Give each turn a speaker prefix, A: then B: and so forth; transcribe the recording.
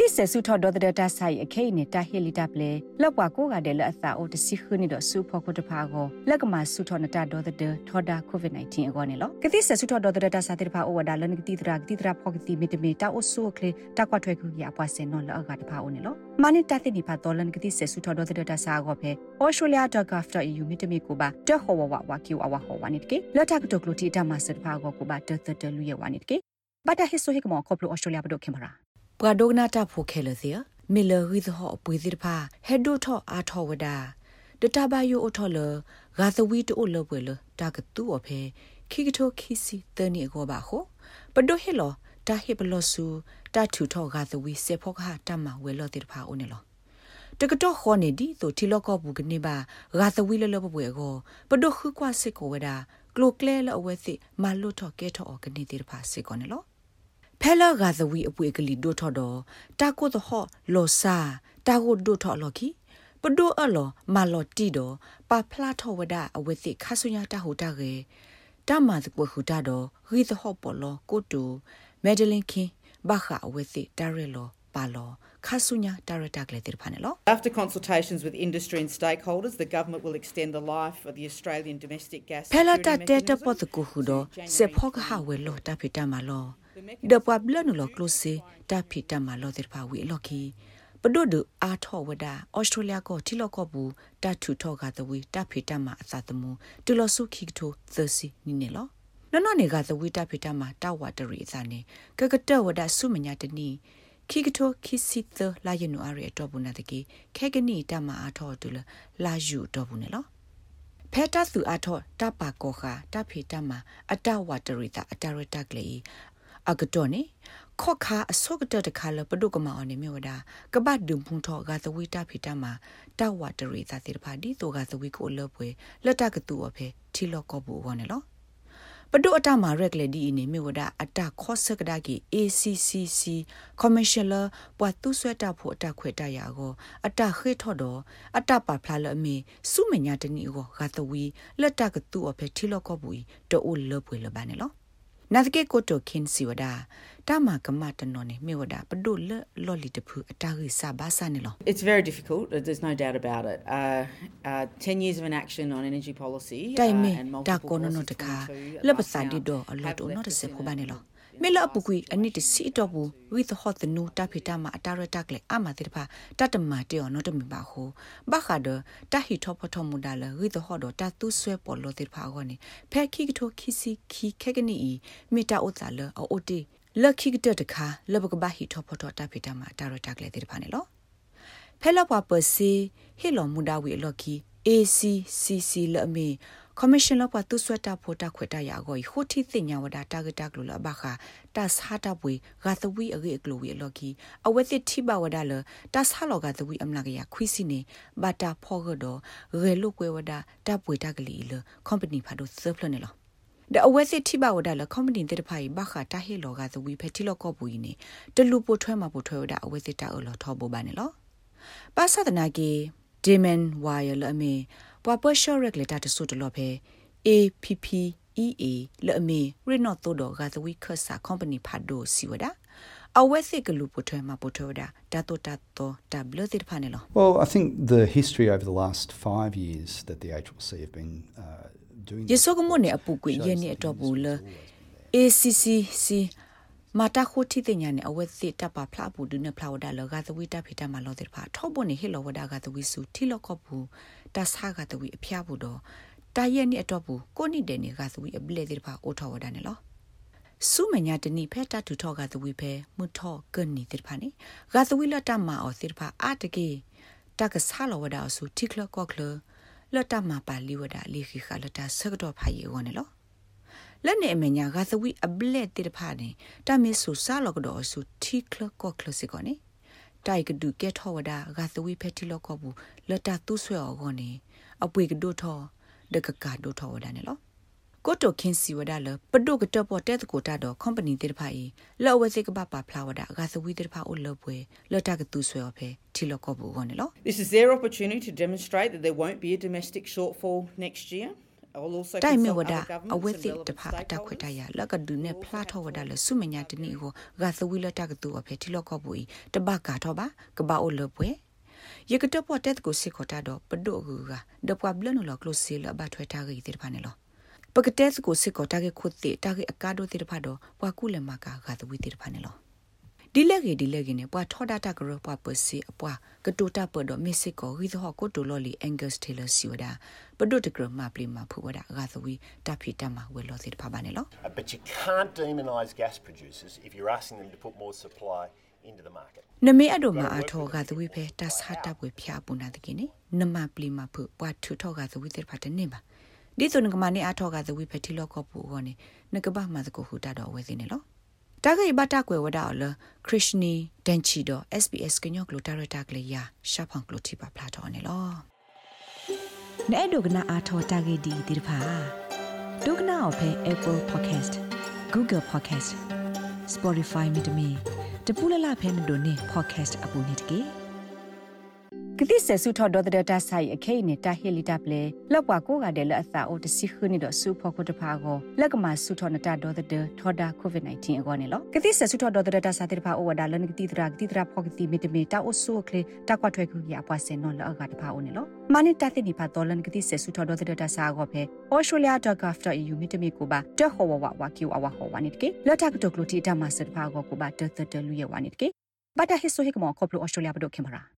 A: တိဆဆုထော်ဒေါ်တဲ့တာဆိုင်အခိနေတာဟီလီတပ်လေလောက်ပွားကိုကတဲ့လက်အသာအိုတစီခနီတော့ဆူဖို့ခုတဖာကိုလက်ကမှာဆုထော်နတာဒေါ်တဲ့ထော်ဒါကိုဗစ် -19 အကောနေလောကတိဆဆုထော်ဒေါ်တဲ့တာစာတဲ့ဖာအိုဝဒါလန်ကတိတရာကတိတရာဖောကတိမီတမီတာအိုဆူကလေတာကွာထွဲခုရအပွားစင်နော်လောက်ကတဖာအိုနေလောမနိတတဲ့နိဖာဒေါ်လန်ကတိဆဆုထော်ဒေါ်တဲ့တာစာကိုဖဲ australia.gov.au မီတမီကိုပါတဟောဝဝဝကီဝအဝဟောဝနိတကေလက်တာကတုကလိုတီတာမဆတ်ဖာကိုကိုပါတတတလူရဝနိတကေဘာတာဟစ်ဆိုဟိကမောကောပလို australia ဘဒိုခင်ပါရာ
B: ပကဒိုဂနာတာဖိုခဲလစီမီလရီသဟအပွေစီတဖာဟက်ဒိုထောအာထောဝဒါဒတာဘယိုအထောလဂါသဝီတိုလပွေလတာကတူအဖေခိကထိုခိစီတနီအကောပါခိုပဒိုဟေလောတာဟေဘလောဆူတာထူထောဂါသဝီစေဖောခဟာတမဝဲလောတိတဖာအိုနေလောတကတော့ခေါ်နေဒီဆိုထီလော့ကောဘူးကနေပါဂါသဝီလလပပွေကိုပဒိုခုကွာစစ်ကိုဝဒါကလိုကလဲလအဝဲစီမလွတ်ထော့ကဲထော့ကနေတိတဖာစစ်ကောနေလော ဖဲလာဂါသဝီအပွေကလေးဒိုထော်တော့တာကိုတော့ဟောလောစာတာကိုဒိုထော်လော်ခီပဒိုအလောမာလော်တီတော့ပါဖလာထော်ဝဒအဝဲသိခါဆုညာတာဟိုတာကေတာမာစပွေခူတာတော့ရီသဟောပေါ်လောကိုတူမက်ဒလင်ခင်းဘာခအဝဲသိတာရဲလောပါလောခါဆုညာဒါရတာကလေးတိဖာနေလော
C: After consultations with industry and stakeholders the government will extend the life of the Australian domestic gas
B: ဖဲလာတာတဲတပတ်ကူဟူတော့စေဖောကဟာဝဲလောတာဖီတာမာလော ဒပဘလနလကလုစီတာဖီတမလောတဲ့ဖာဝီလော်ကီပဒိုဒအာထောဝဒါဩစတြေးလျကိုတီလောကဘူးတာထူထောကတဝီတာဖီတမအသတမှုတူလဆုခိကထိုသစီနီနေလောနော်နော်နေကသဝီတာဖီတမတာဝတရီအစနေကကတဝဒါဆုမညာတနီခိကထိုခိစီသလာယနူအရီအတော့ဘူးနာတကေခဲကနီတမအာထောတူလလာယူတော့ဘူးနေလောဖဲတသူအထောတပကောခာတဖေတမအတဝတရီတာအတရတကလေ အကတော်နေခော့ခါအစောကတတခါလပဒုကမအောင်နေမြေဝဒကပတ်ဒုံဖုန်ထောကသဝိတဖိတမှာတဝတရေသာတိတဖာဒီတောကသဝိကိုလပွေလက်တကတူအဖေထီလော့ကောဘူးဝနေလောပဒုအတမှာရက်လေဒီနေမြေဝဒအတခော့စကဒါကီ ACCC commercial ပွာသူဆွဲတာဖို့အတခွေတရကိုအတခေထော့တော့အတပါဖလာလအမေစုမညာတနီကိုဂါသဝီလက်တကတူအဖေထီလော့ကောဘူးတိုလပွေလပါနေလော နာတကေကိုတိုခင်စီဝဒာတာမကမတနော်နေမေဝဒာပဒုလလော်လီတဖူအတာရီစာဘာစာနေလော
C: It's very difficult there's no doubt about it uh uh 10 years of inaction on energy policy
B: တိုင်မေတာကောနနတခါလပစာဒီတော့အလောတော့နော်တစေဖို့ပါနေလော မေလအပူကွီအနိတစီတော့ဘူးဝိသဟတ်တနူတာဖိတာမအတာရတက်လေအမတိတဖာတတမတေော်နော်တမပါဟုဘခါဒတဟီထောဖထမူဒါလဝိသဟတ်တော့တတူဆွဲပေါ်လို့တိတဖာကောနေဖဲခိကထိုခိစီခိခဲကနီမိတာဥတာလအိုတီလခိကတတခါလဘကဘဟီထောဖထတာဖိတာမအတာရတက်လေတိတဖာနေလောဖဲလပွားပစီဟီလောမူဒါဝီလော်ကီ ACCC လအမေ commission လောက်ပါသူဆွတ်တာဖို့တာခွတ်တာရကိုဟိုတီသိညာဝဒတာဂတာကလဘခာတတ်ဟာတာပွေဂါသဝီအဂေကလိုဝီလော်ကီအဝဲစစ်တိဘဝဒါလတတ်ဟာလောဂါသဝီအမလာကရခွီစီနေဘာတာဖောဂဒရေလုကွေဝဒတာပွေတာကလီလ company ဖာဒိုဆပ်လနေလောဒါအဝဲစစ်ထိပါဝဒါလကွန်ပဏီတဲ့ဖိုင်ဘခတာဟေလောကသဝီဖက်တီလောကောပူယီနေတလူပိုထွဲမှာပိုထွဲဝဒါအဝဲစစ်တာအလောထောဘောပါနေလောပါသဒနာကေဒေမန်ဝါယလအမေ ပွာပရှော့ရက်လက်တာတဆုတလောဖဲ APPEA လအမေရနော့တိုဒဂါသဝီခဆာကုမ္ပဏီဖတ်ဒိုစီဝဒါအဝဲစစ်ကလူပိုထွဲမှာပိုထွဲဝဒါတာတိုတာတိုတာဘလသစ်ဖာနေလော
D: Well I think the history over the last 5 years that the HLC have been uh, doing
B: ယေဆုကမွနေအပူကွေရနေတော့ဘူးလ ACCC မာတာခိုတီတင်ညာနေအဝဲစစ်တပ်ပါဖလာဘူးဒုနေဖလာဝဒါလဂါသဝီတပ်ဖိတမလောတဲ့ဖာထောဘနေဟေလောဝဒါဂါသဝီစုတီလောကဘူး တဆာဂါသဝီအဖျားဘူးတော့တာရဲ့နေတော့ဘူးကိုနိတဲ့နေဂါသဝီအပလက်တဲ့ဖာအိုထောဝဒါနေလောစုမညာတနိဖဲတတူထောဂါသဝီဖဲမှုထောကနိတဲ့ဖာနေဂါသဝီလတမအောစစ်ဖာအတကေတကဆာလောဝဒါစုတိကလကောကလလတမပါလီဝဒါလီခိခလတာဆကတော့ဖာယေဝနေလောလက်နေအမညာကသဝီအဘလက်တိတဖာနေတမေဆူဆာလောကတော်ဆူတီကလကောကလစီကောနေ တိုက်ကဒုကဲထောဝဒါကသဝီဖက်တီလောကဘူးလတတူဆွဲအောကောနေအပွေကဒုထောဒကကဒုထောဝဒါနေလောကိုတိုခင်စီဝဒါလပဒုကတပေါ်တဲ့ကိုတာတော့ company တိတဖာဤလောဝစီကပပဖလာဝဒါကသဝီတိတဖာအိုလောပွဲလတကတူဆွဲော်ဖဲတီလောကဘူးကောနေလော
C: This is their opportunity to demonstrate that there won't be a domestic shortfall next year
B: တိုင်မေဝဒအဝဲတိတဖာအတခွတ်တရလကဒုနေဖလာထောဝဒလဆုမညာတနီကိုဂါသဝီလတကတူအဖေတီလောကပူတဘကာထောပါကဘာအိုလပွဲယကတပေါ်တက်ကိုစစ်ခတာတော့ပဒိုကူကဒပွားဘလနလကလိုစီလဘထွေတာဂီတိဖာနေလောပကတက်ကိုစစ်ခတာကေခုတ်တိတာကေအကာဒိုတိဖာတော့ပွာကူလမကာဂါသဝီတိဖာနေလော ဒီလက်ကြီးဒီလက်ကြီးနဲ့ပွာထောဒတာကရပွာပစီအပွာကတိုတာပဒမစ်စစ်ကိုဟီသောကိုတိုလော်လီအန်ဂတ်စတေလာစီဝဒါပဒုတကရမပလီမဖူဝဒါဂါသဝီတဖီတမဝဲလောစစ်ဖာပါနေလော
E: But you can't demonise gas producers if you're asking them to put more supply into the market.
B: နမေအဒိုမာအထောကသဝိဖေတဆာတပ်ဝေဖျားပူနာတကိနေနမပလီမဖုပွားထုထောကသဝိတေဖတ်နေပါဒီစုံကမနေအထောကသဝိဖေတီလောကပူဟောနေနကဘာမသကိုဟူတာတော့ဝဲစင်းနေလော တာဂိဘတာကွယ်ဝဒါလခရစ်နီဒန်ချီတော့ SBS ကညောကလိုတာရတာကလေးယာရှာဖောင်ကလိုတီပါဖလာတော့နေလောနဲ့ဒုကနာအထောတာဂိဒီဒီဖာဒုကနာအဖေ Apple Podcast Google Podcast Spotify မြေတမီတပူလလဖဲမတို့နေ podcast အပူနေတကေ
A: ကတိဆဆုထော်ဒေါ်တဲ့တာဆိုင်အခိနေတာဟီလီတပ်လေလောက်ကွာကိုကတဲ့လက်အသာအိုတစီခနီတော့ဆူဖို့ကိုတဖာကိုလက်ကမှာဆုထော်နတာဒေါ်တဲ့ထော်ဒါကိုဗစ် -19 အကောနေလောကတိဆဆုထော်ဒေါ်တဲ့တာစာတဲ့ဖာအိုဝဒါလန်ကတိတရာကတိတရာဖောကတိမီတမီတာအိုဆူကလေတာကွာထွဲခုရပွားစင်နော်လောက်ကတဖာအိုနေလောမနိတသိနေဖာဒေါ်လန်ကတိဆဆုထော်ဒေါ်တဲ့တာစာကိုဖဲ australia.gov.au မီတမီကိုပါတဟောဝဝဝကီအဝဟောဝနိတကေလက်တာကတုကလိုတီတာမဆတ်ဖာကိုကိုပါတတတလူရဝနိတကေဘာတာဟစ်ဆိုဟိကမောကောပလို australia ဘဒိုခင်ပါရာ